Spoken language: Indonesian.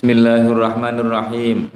Bismillahirrahmanirrahim.